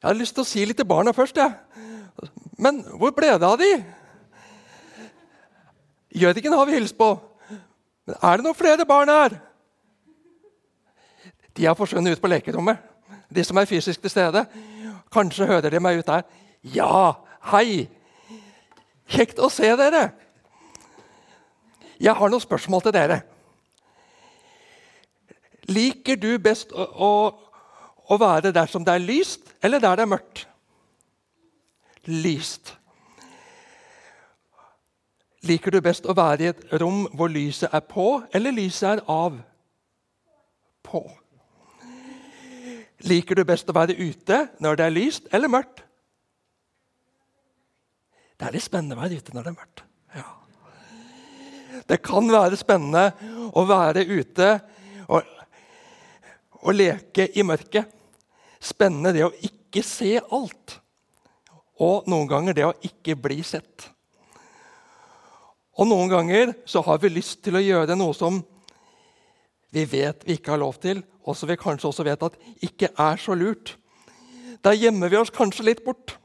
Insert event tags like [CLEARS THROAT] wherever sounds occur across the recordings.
Jeg hadde lyst til å si litt til barna først, Ja. Men hvor ble det av de? Jødiken har vi hilst på. Men er det noen flere barn her? De har forsvunnet ut på lekerommet, de som er fysisk til stede. Kanskje hører de meg ut der. Ja, hei! Kjekt å se dere. Jeg har noen spørsmål til dere. Liker du best å, å, å være der som det er lyst, eller der det er mørkt? Lyst. Liker du best å være i et rom hvor lyset er på, eller lyset er av? På. Liker du best å være ute når det er lyst, eller mørkt? Det er litt spennende å være ute når det er mørkt. Ja. Det kan være spennende å være ute og, og leke i mørket. Spennende det å ikke se alt. Og noen ganger det å ikke bli sett. Og noen ganger så har vi lyst til å gjøre noe som vi vet vi ikke har lov til, og som vi kanskje også vet at ikke er så lurt. Da gjemmer vi oss kanskje litt bort.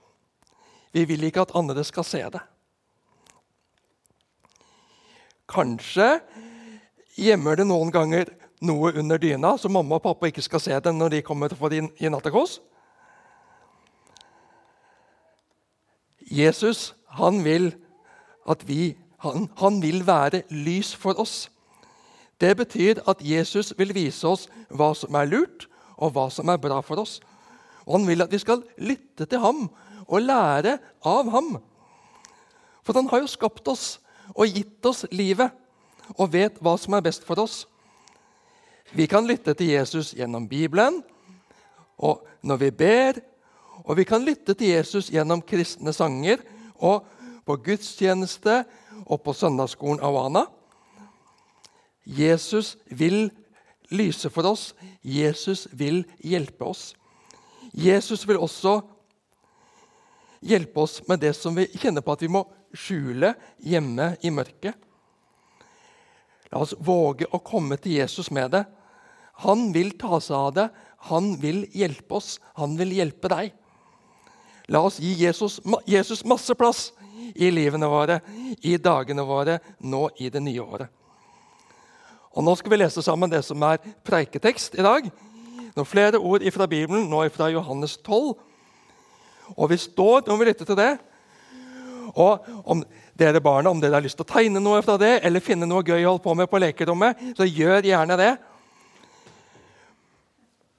Vi vil ikke at andre skal se det. Kanskje gjemmer det noen ganger noe under dyna, så mamma og pappa ikke skal se det når de kommer for inn i nattakås. Jesus han vil at vi han, han vil være lys for oss. Det betyr at Jesus vil vise oss hva som er lurt, og hva som er bra for oss. Og Han vil at vi skal lytte til ham og lære av ham. For han har jo skapt oss og gitt oss livet og vet hva som er best for oss. Vi kan lytte til Jesus gjennom Bibelen og når vi ber. Og vi kan lytte til Jesus gjennom kristne sanger og på gudstjeneste og på søndagsskolen Awana. Jesus vil lyse for oss. Jesus vil hjelpe oss. Jesus vil også hjelpe oss med det som vi kjenner på at vi må skjule hjemme i mørket. La oss våge å komme til Jesus med det. Han vil ta seg av det. Han vil hjelpe oss. Han vil hjelpe deg. La oss gi Jesus, Jesus masse plass i livene våre, i dagene våre, nå i det nye året. Og Nå skal vi lese sammen det som er preiketekst i dag. Noen flere ord fra Bibelen, nå fra Johannes 12. Og vi står når vi lytter til det. Og om dere barna om dere har lyst til å tegne noe fra det, eller finne noe gøy å holde på med på lekerommet, så gjør gjerne det.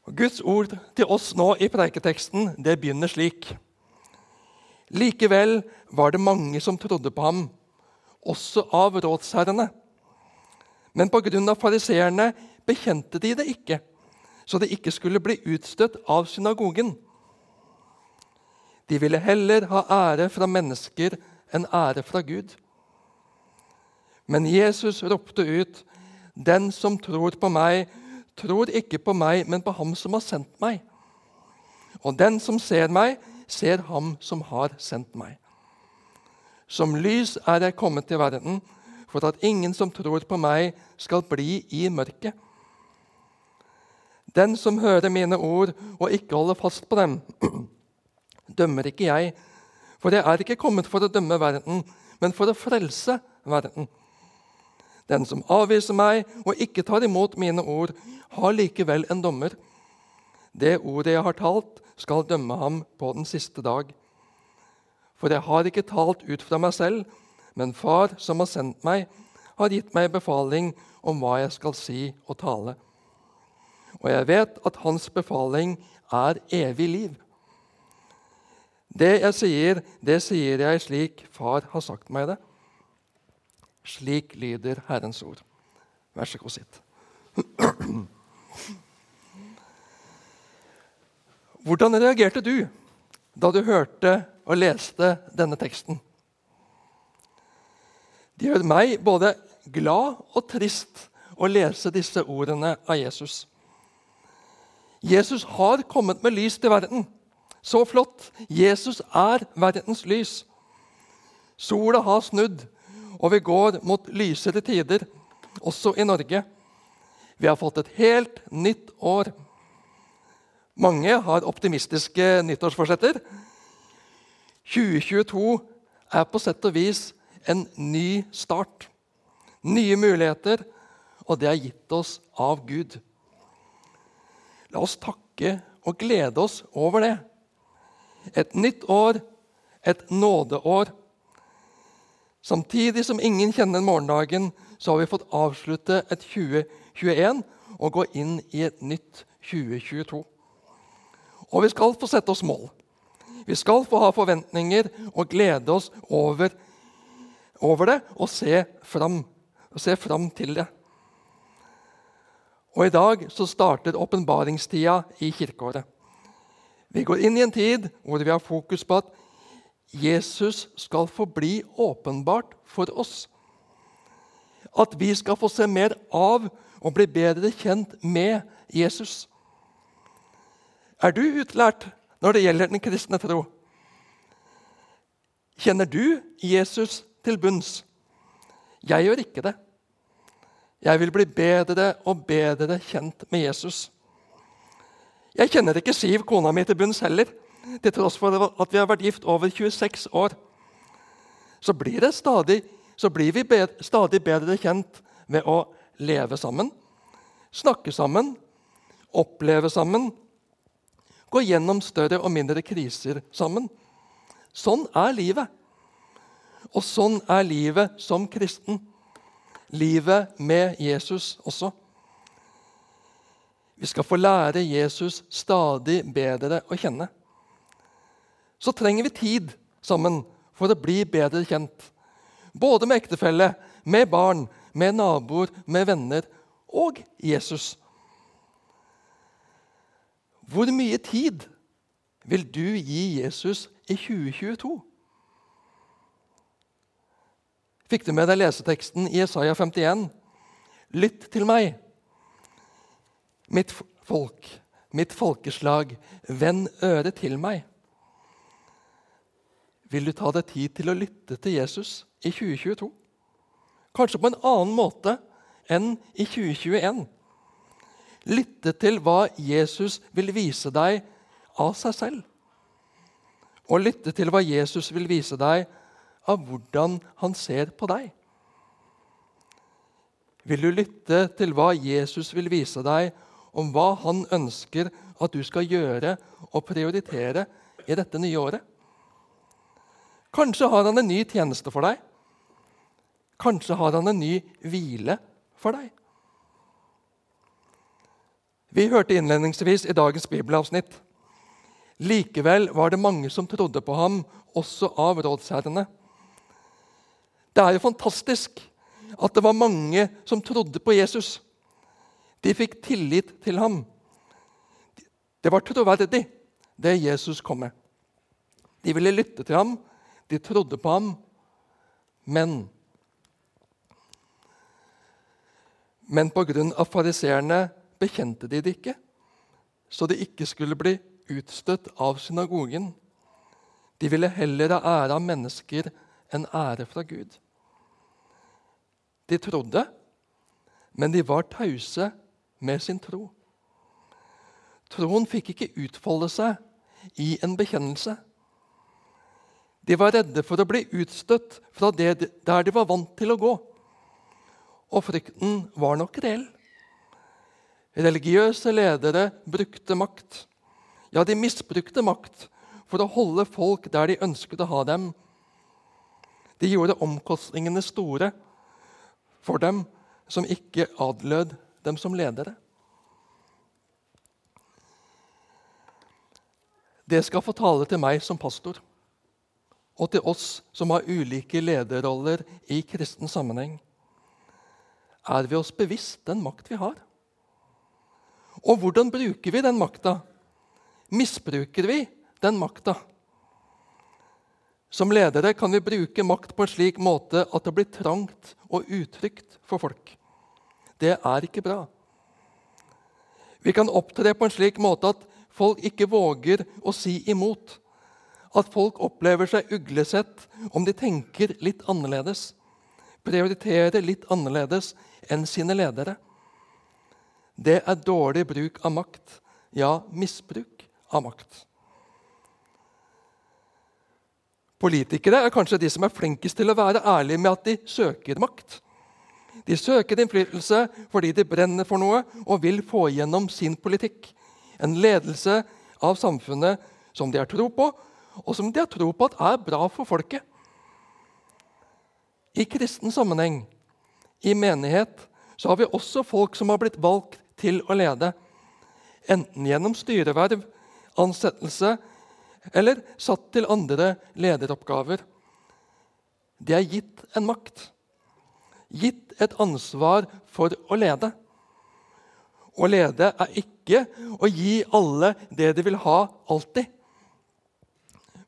Guds ord til oss nå i preiketeksten det begynner slik. Likevel var det mange som trodde på ham, også av rådsherrene. Men pga. fariseerne bekjente de det ikke, så det ikke skulle bli utstøtt av synagogen. De ville heller ha ære fra mennesker enn ære fra Gud. Men Jesus ropte ut, 'Den som tror på meg, tror ikke på meg, men på ham som har sendt meg.' 'Og den som ser meg, ser ham som har sendt meg.' Som lys er jeg kommet til verden, for at ingen som tror på meg, skal bli i mørket. Den som hører mine ord og ikke holder fast på dem, [CLEARS THROAT] dømmer ikke jeg. For jeg er ikke kommet for å dømme verden, men for å frelse verden. Den som avviser meg og ikke tar imot mine ord, har likevel en dommer. Det ordet jeg har talt, skal dømme ham på den siste dag. For jeg har ikke talt ut fra meg selv, men Far, som har sendt meg, har gitt meg befaling om hva jeg skal si og tale. Og jeg vet at hans befaling er evig liv. Det jeg sier, det sier jeg slik Far har sagt meg det. Slik lyder Herrens ord. Vær så god, sitt. Hvordan reagerte du da du hørte og leste denne teksten. Det gjør meg både glad og trist å lese disse ordene av Jesus. Jesus har kommet med lys til verden. Så flott! Jesus er verdens lys. Sola har snudd, og vi går mot lysere tider, også i Norge. Vi har fått et helt nytt år. Mange har optimistiske nyttårsforsetter. 2022 er på sett og vis en ny start. Nye muligheter, og det er gitt oss av Gud. La oss takke og glede oss over det. Et nytt år, et nådeår. Samtidig som ingen kjenner morgendagen, så har vi fått avslutte et 2021 og gå inn i et nytt 2022. Og vi skal få sette oss mål. Vi skal få ha forventninger og glede oss over, over det og se fram, og se fram til det. Og I dag så starter åpenbaringstida i kirkeåret. Vi går inn i en tid hvor vi har fokus på at Jesus skal få bli åpenbart for oss. At vi skal få se mer av og bli bedre kjent med Jesus. Er du utlært når det gjelder den kristne tro? Kjenner du Jesus til bunns? Jeg gjør ikke det. Jeg vil bli bedre og bedre kjent med Jesus. Jeg kjenner ikke Siv, kona mi, til bunns heller. Til tross for at vi har vært gift over 26 år. Så blir, stadig, så blir vi bedre, stadig bedre kjent ved å leve sammen, snakke sammen, oppleve sammen, gå gjennom større og mindre kriser sammen. Sånn er livet. Og sånn er livet som kristen. Livet med Jesus også. Vi skal få lære Jesus stadig bedre å kjenne. Så trenger vi tid sammen for å bli bedre kjent. Både med ektefelle, med barn, med naboer, med venner og Jesus. Hvor mye tid vil du gi Jesus i 2022? Fikk du med deg leseteksten i Isaiah 51? Lytt til meg, mitt folk, mitt folkeslag, vend øret til meg. Vil du ta deg tid til å lytte til Jesus i 2022? Kanskje på en annen måte enn i 2021. Lytte til hva Jesus vil vise deg av seg selv. Og lytte til hva Jesus vil vise deg av hvordan han ser på deg. Vil du lytte til hva Jesus vil vise deg om hva han ønsker at du skal gjøre og prioritere i dette nye året? Kanskje har han en ny tjeneste for deg. Kanskje har han en ny hvile for deg. Vi hørte innledningsvis i dagens bibelavsnitt. Likevel var det mange som trodde på ham, også av rådsherrene. Det er jo fantastisk at det var mange som trodde på Jesus. De fikk tillit til ham. Det var troverdig, det Jesus kom med. De ville lytte til ham, de trodde på ham, men Men pga. fariseerne bekjente de det ikke, så de ikke skulle bli utstøtt av synagogen. De ville heller ha ære av mennesker enn ære fra Gud. De trodde, men de var tause med sin tro. Troen fikk ikke utfolde seg i en bekjennelse. De var redde for å bli utstøtt fra det der de var vant til å gå. Og frykten var nok reell. Religiøse ledere brukte makt. Ja, de misbrukte makt for å holde folk der de ønsket å ha dem. De gjorde omkostningene store for dem som ikke adlød dem som ledere. Det skal få tale til meg som pastor og til oss som har ulike lederroller i kristen sammenheng. Er vi oss bevisst den makt vi har? Og hvordan bruker vi den makta? Misbruker vi den makta? Som ledere kan vi bruke makt på en slik måte at det blir trangt og utrygt for folk. Det er ikke bra. Vi kan opptre på en slik måte at folk ikke våger å si imot. At folk opplever seg uglesett om de tenker litt annerledes. Prioriterer litt annerledes enn sine ledere. Det er dårlig bruk av makt. ja, misbruk av makt. Politikere er kanskje de som er flinkest til å være ærlige med at de søker makt. De søker innflytelse fordi de brenner for noe og vil få igjennom sin politikk. En ledelse av samfunnet som de har tro på, og som de har tro på at er bra for folket. I kristen sammenheng, i menighet, så har vi også folk som har blitt valgt til å lede. Enten gjennom styreverv, ansettelse eller satt til andre lederoppgaver. De er gitt en makt, gitt et ansvar for å lede. Å lede er ikke å gi alle det de vil ha, alltid.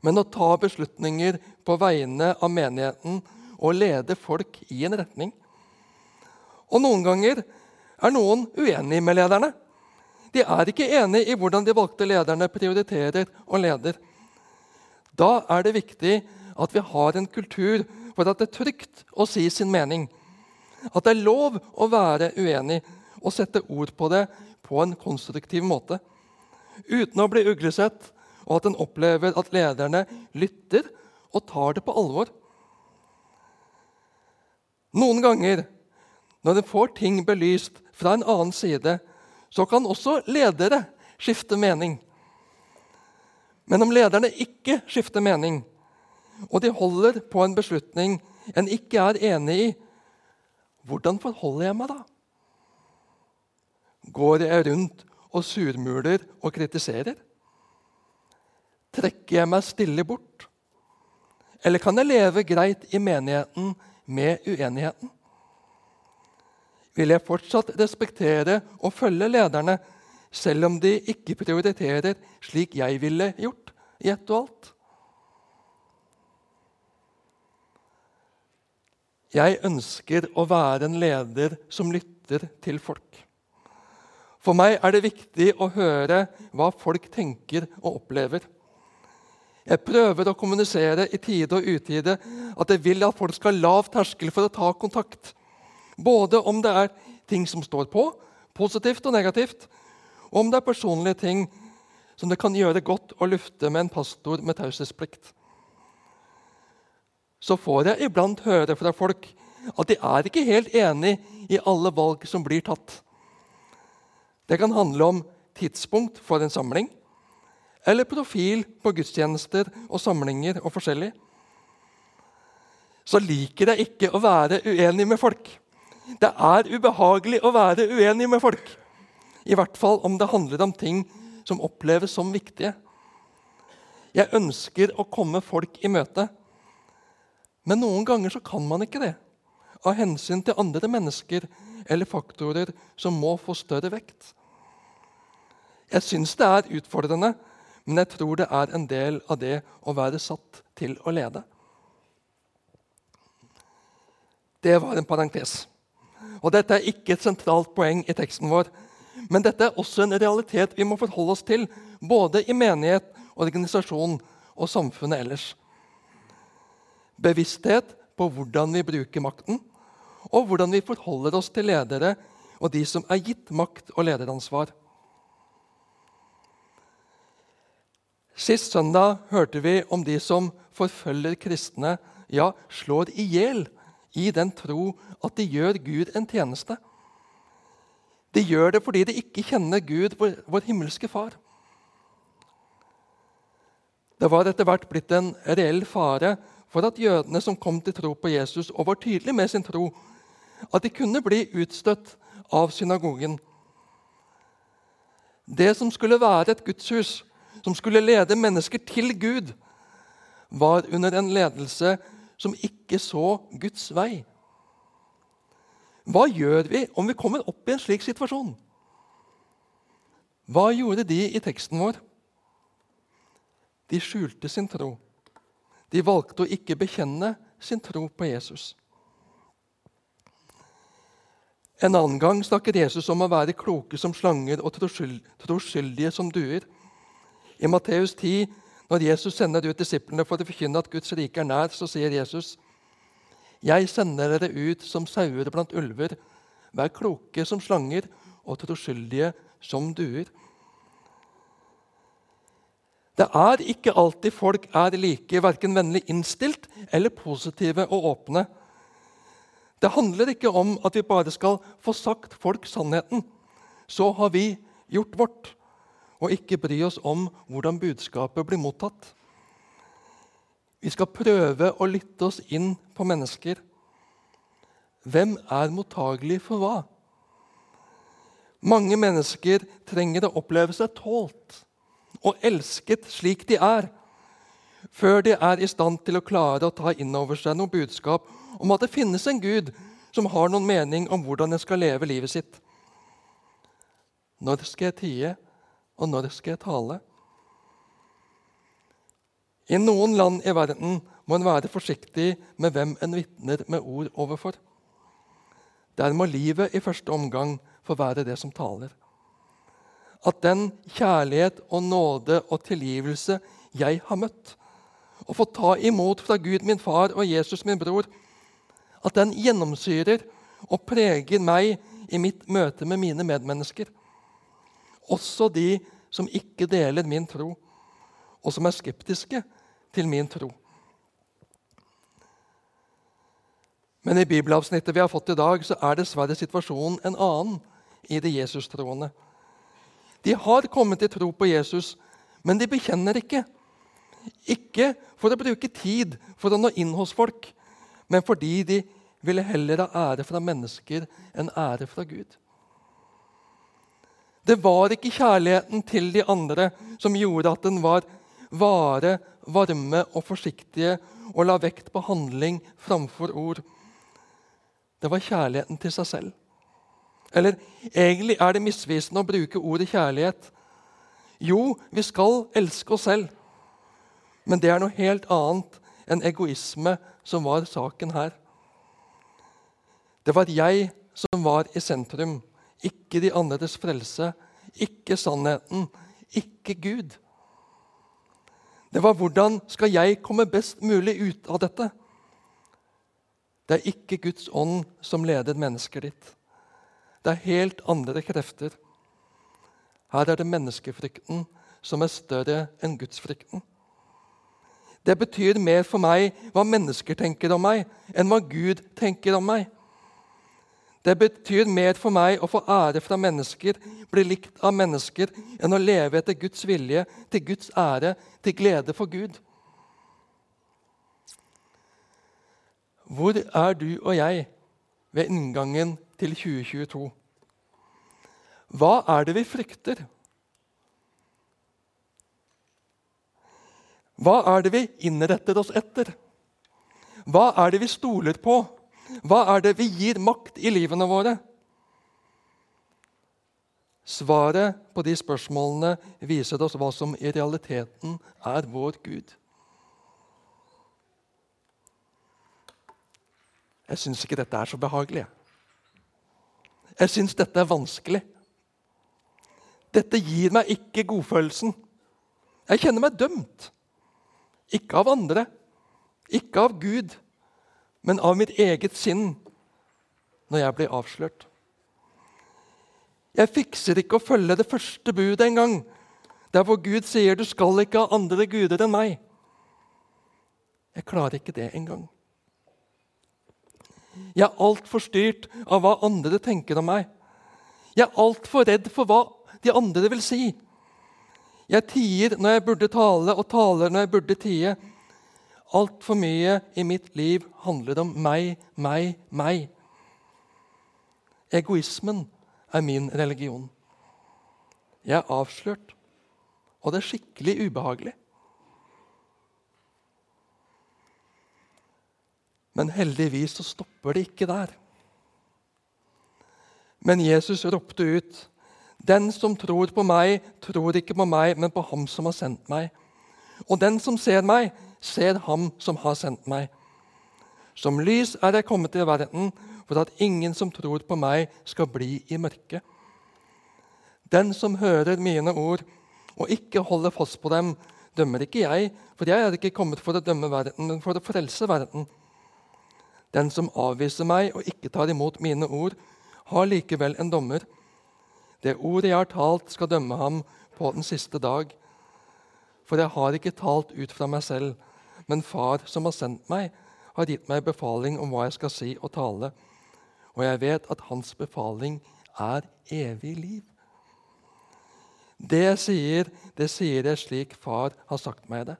Men å ta beslutninger på vegne av menigheten og lede folk i en retning. Og noen ganger er noen uenig med lederne. De er ikke enig i hvordan de valgte lederne prioriterer og leder. Da er det viktig at vi har en kultur for at det er trygt å si sin mening. At det er lov å være uenig og sette ord på det på en konstruktiv måte. Uten å bli uglesett, og at en opplever at lederne lytter og tar det på alvor. Noen ganger når en får ting belyst fra en annen side, så kan også ledere skifte mening. Men om lederne ikke skifter mening, og de holder på en beslutning en ikke er enig i, hvordan forholder jeg meg da? Går jeg rundt og surmuler og kritiserer? Trekker jeg meg stille bort? Eller kan jeg leve greit i menigheten med uenigheten? Vil jeg fortsatt respektere og følge lederne selv om de ikke prioriterer slik jeg ville gjort i ett og alt. Jeg ønsker å være en leder som lytter til folk. For meg er det viktig å høre hva folk tenker og opplever. Jeg prøver å kommunisere i tide og utide at jeg vil at folk skal ha lav terskel for å ta kontakt. Både om det er ting som står på, positivt og negativt, og om det er personlige ting som det kan gjøre godt å lufte med en pastor med taushetsplikt. Så får jeg iblant høre fra folk at de er ikke helt enig i alle valg som blir tatt. Det kan handle om tidspunkt for en samling, eller profil på gudstjenester og samlinger og forskjellig. Så liker jeg ikke å være uenig med folk. Det er ubehagelig å være uenig med folk. I hvert fall om det handler om ting som oppleves som viktige. Jeg ønsker å komme folk i møte. Men noen ganger så kan man ikke det. Av hensyn til andre mennesker eller faktorer som må få større vekt. Jeg syns det er utfordrende, men jeg tror det er en del av det å være satt til å lede. Det var en parentes. Og Dette er ikke et sentralt poeng i teksten vår. Men dette er også en realitet vi må forholde oss til, både i menighet, organisasjon og samfunnet ellers. Bevissthet på hvordan vi bruker makten, og hvordan vi forholder oss til ledere og de som er gitt makt og lederansvar. Sist søndag hørte vi om de som forfølger kristne, ja, slår i hjel i den tro at de gjør Gud en tjeneste. De gjør det fordi de ikke kjenner Gud, vår, vår himmelske Far. Det var etter hvert blitt en reell fare for at jødene som kom til tro på Jesus og var tydelige med sin tro, at de kunne bli utstøtt av synagogen. Det som skulle være et gudshus, som skulle lede mennesker til Gud, var under en ledelse som ikke så Guds vei. Hva gjør vi om vi kommer opp i en slik situasjon? Hva gjorde de i teksten vår? De skjulte sin tro. De valgte å ikke bekjenne sin tro på Jesus. En annen gang snakker Jesus om å være kloke som slanger og troskyldige som duer. I Matteus 10, når Jesus sender ut disiplene for å forkynne at Guds rike er nær, så sier Jesus.: 'Jeg sender dere ut som sauer blant ulver.' 'Vær kloke som slanger og troskyldige som duer.' Det er ikke alltid folk er like verken vennlig innstilt eller positive og åpne. Det handler ikke om at vi bare skal få sagt folk sannheten. Så har vi gjort vårt, og ikke bry oss om hvordan budskapet blir mottatt. Vi skal prøve å lytte oss inn på mennesker. Hvem er mottagelig for hva? Mange mennesker trenger å oppleve seg tålt og elsket slik de er, før de er i stand til å klare å ta inn over seg noe budskap om at det finnes en Gud som har noen mening om hvordan en skal leve livet sitt. Når skal jeg tie, og når skal jeg tale? I noen land i verden må en være forsiktig med hvem en vitner med ord overfor. Der må livet i første omgang få være det som taler. At den kjærlighet og nåde og tilgivelse jeg har møtt, og fått ta imot fra Gud min far og Jesus min bror, at den gjennomsyrer og preger meg i mitt møte med mine medmennesker. Også de som ikke deler min tro, og som er skeptiske til min tro. Men i bibelavsnittet vi har fått i dag, så er dessverre situasjonen en annen i de Jesus-troende. De har kommet til tro på Jesus, men de bekjenner ikke. Ikke for å bruke tid for å nå inn hos folk, men fordi de ville heller ha ære fra mennesker enn ære fra Gud. Det var ikke kjærligheten til de andre som gjorde at den var vare, varme og forsiktige og la vekt på handling framfor ord. Det var kjærligheten til seg selv. Eller egentlig er det misvisende å bruke ordet kjærlighet. Jo, vi skal elske oss selv, men det er noe helt annet enn egoisme som var saken her. Det var jeg som var i sentrum, ikke de andres frelse, ikke sannheten, ikke Gud. Det var hvordan skal jeg komme best mulig ut av dette? Det er ikke Guds ånd som leder mennesket ditt. Det er helt andre krefter. Her er det menneskefrykten som er større enn gudsfrykten. Det betyr mer for meg hva mennesker tenker om meg, enn hva Gud tenker om meg. Det betyr mer for meg å få ære fra mennesker, bli likt av mennesker, enn å leve etter Guds vilje, til Guds ære, til glede for Gud. Hvor er du og jeg ved inngangen til 2022? Hva er det vi frykter? Hva er det vi innretter oss etter? Hva er det vi stoler på? Hva er det vi gir makt i livene våre? Svaret på de spørsmålene viser oss hva som i realiteten er vår Gud. Jeg syns ikke dette er så behagelig. Jeg syns dette er vanskelig. Dette gir meg ikke godfølelsen. Jeg kjenner meg dømt. Ikke av andre, ikke av Gud men av mitt eget sinn når jeg blir avslørt. Jeg fikser ikke å følge det første budet engang, der hvor Gud sier 'du skal ikke ha andre guder enn meg'. Jeg klarer ikke det engang. Jeg er altfor styrt av hva andre tenker om meg. Jeg er altfor redd for hva de andre vil si. Jeg tier når jeg burde tale, og taler når jeg burde tie. Altfor mye i mitt liv handler om meg, meg, meg. Egoismen er min religion. Jeg er avslørt, og det er skikkelig ubehagelig. Men heldigvis så stopper det ikke der. Men Jesus ropte ut, 'Den som tror på meg, tror ikke på meg, men på Ham som har sendt meg.' 'Og den som ser meg, ser ham som har sendt meg. Som lys er jeg kommet til verden, for at ingen som tror på meg, skal bli i mørket. Den som hører mine ord og ikke holder fast på dem, dømmer ikke jeg, for jeg er ikke kommet for å dømme verden, men for å frelse verden. Den som avviser meg og ikke tar imot mine ord, har likevel en dommer. Det ordet jeg har talt, skal dømme ham på den siste dag. For jeg har ikke talt ut fra meg selv, men Far som har sendt meg, har gitt meg befaling om hva jeg skal si og tale. Og jeg vet at hans befaling er evig liv. Det jeg sier, det sier jeg slik Far har sagt meg det.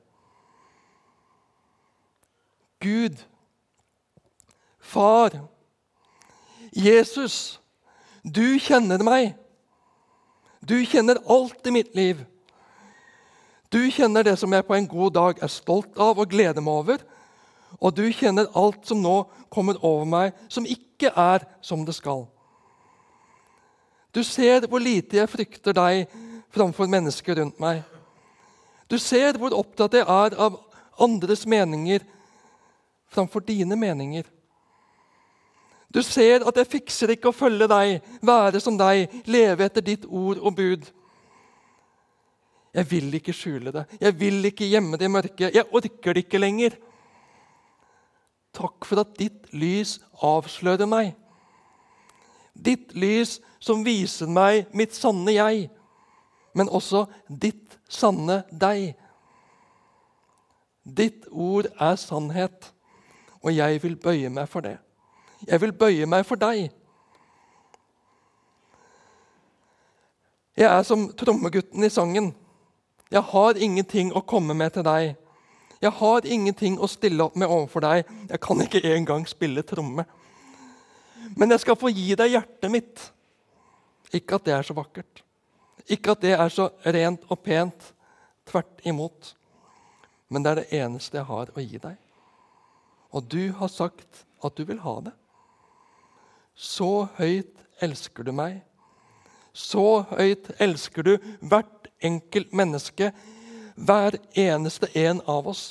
Gud, Far, Jesus, du kjenner meg. Du kjenner alt i mitt liv. Du kjenner det som jeg på en god dag er stolt av og gleder meg over. Og du kjenner alt som nå kommer over meg, som ikke er som det skal. Du ser hvor lite jeg frykter deg framfor mennesker rundt meg. Du ser hvor opptatt jeg er av andres meninger framfor dine meninger. Du ser at jeg fikser ikke å følge deg, være som deg, leve etter ditt ord og bud. Jeg vil ikke skjule det, jeg vil ikke gjemme det i mørket. Jeg orker det ikke lenger. Takk for at ditt lys avslører meg. Ditt lys som viser meg mitt sanne jeg, men også ditt sanne deg. Ditt ord er sannhet, og jeg vil bøye meg for det. Jeg vil bøye meg for deg. Jeg er som trommegutten i sangen. Jeg har ingenting å komme med til deg. Jeg har ingenting å stille opp med overfor deg. Jeg kan ikke engang spille tromme. Men jeg skal få gi deg hjertet mitt. Ikke at det er så vakkert. Ikke at det er så rent og pent. Tvert imot. Men det er det eneste jeg har å gi deg. Og du har sagt at du vil ha det. Så høyt elsker du meg. Så høyt elsker du hvert enkelt menneske, hver eneste en av oss.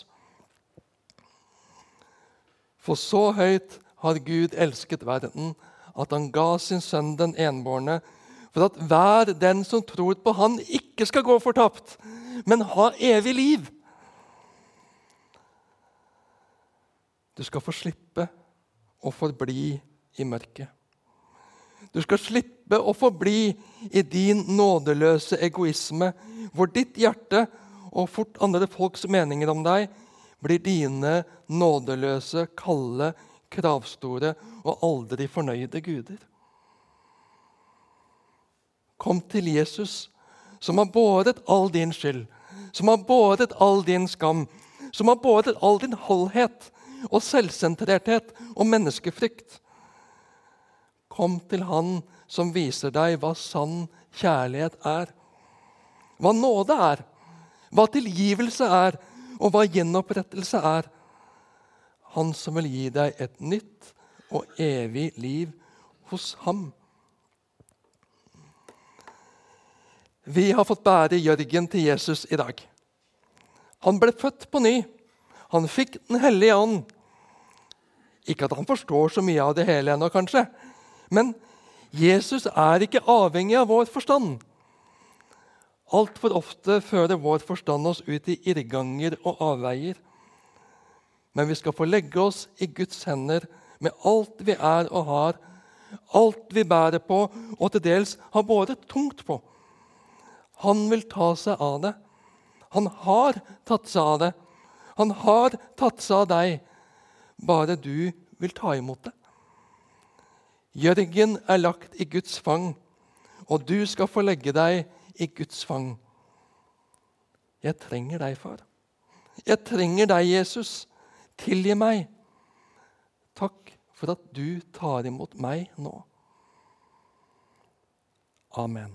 For så høyt har Gud elsket verden, at han ga sin sønn den enbårne, for at hver den som tror på Han, ikke skal gå fortapt, men ha evig liv. Du skal få slippe å forbli i mørket. Du skal slippe å forbli i din nådeløse egoisme, hvor ditt hjerte og fort andre folks meninger om deg blir dine nådeløse, kalde, kravstore og aldri fornøyde guder. Kom til Jesus, som har båret all din skyld, som har båret all din skam, som har båret all din halvhet og selvsentrerthet og menneskefrykt. Kom til Han som viser deg hva sann kjærlighet er. Hva nåde er, hva tilgivelse er, og hva gjenopprettelse er. Han som vil gi deg et nytt og evig liv hos ham. Vi har fått bære Jørgen til Jesus i dag. Han ble født på ny. Han fikk Den hellige ånd. Ikke at han forstår så mye av det hele ennå, kanskje. Men Jesus er ikke avhengig av vår forstand. Altfor ofte fører vår forstand oss ut i irrganger og avveier. Men vi skal få legge oss i Guds hender med alt vi er og har, alt vi bærer på og til dels har båret tungt på. Han vil ta seg av det. Han har tatt seg av det. Han har tatt seg av deg, bare du vil ta imot det. Jørgen er lagt i Guds fang, og du skal få legge deg i Guds fang. Jeg trenger deg, far. Jeg trenger deg, Jesus. Tilgi meg. Takk for at du tar imot meg nå. Amen.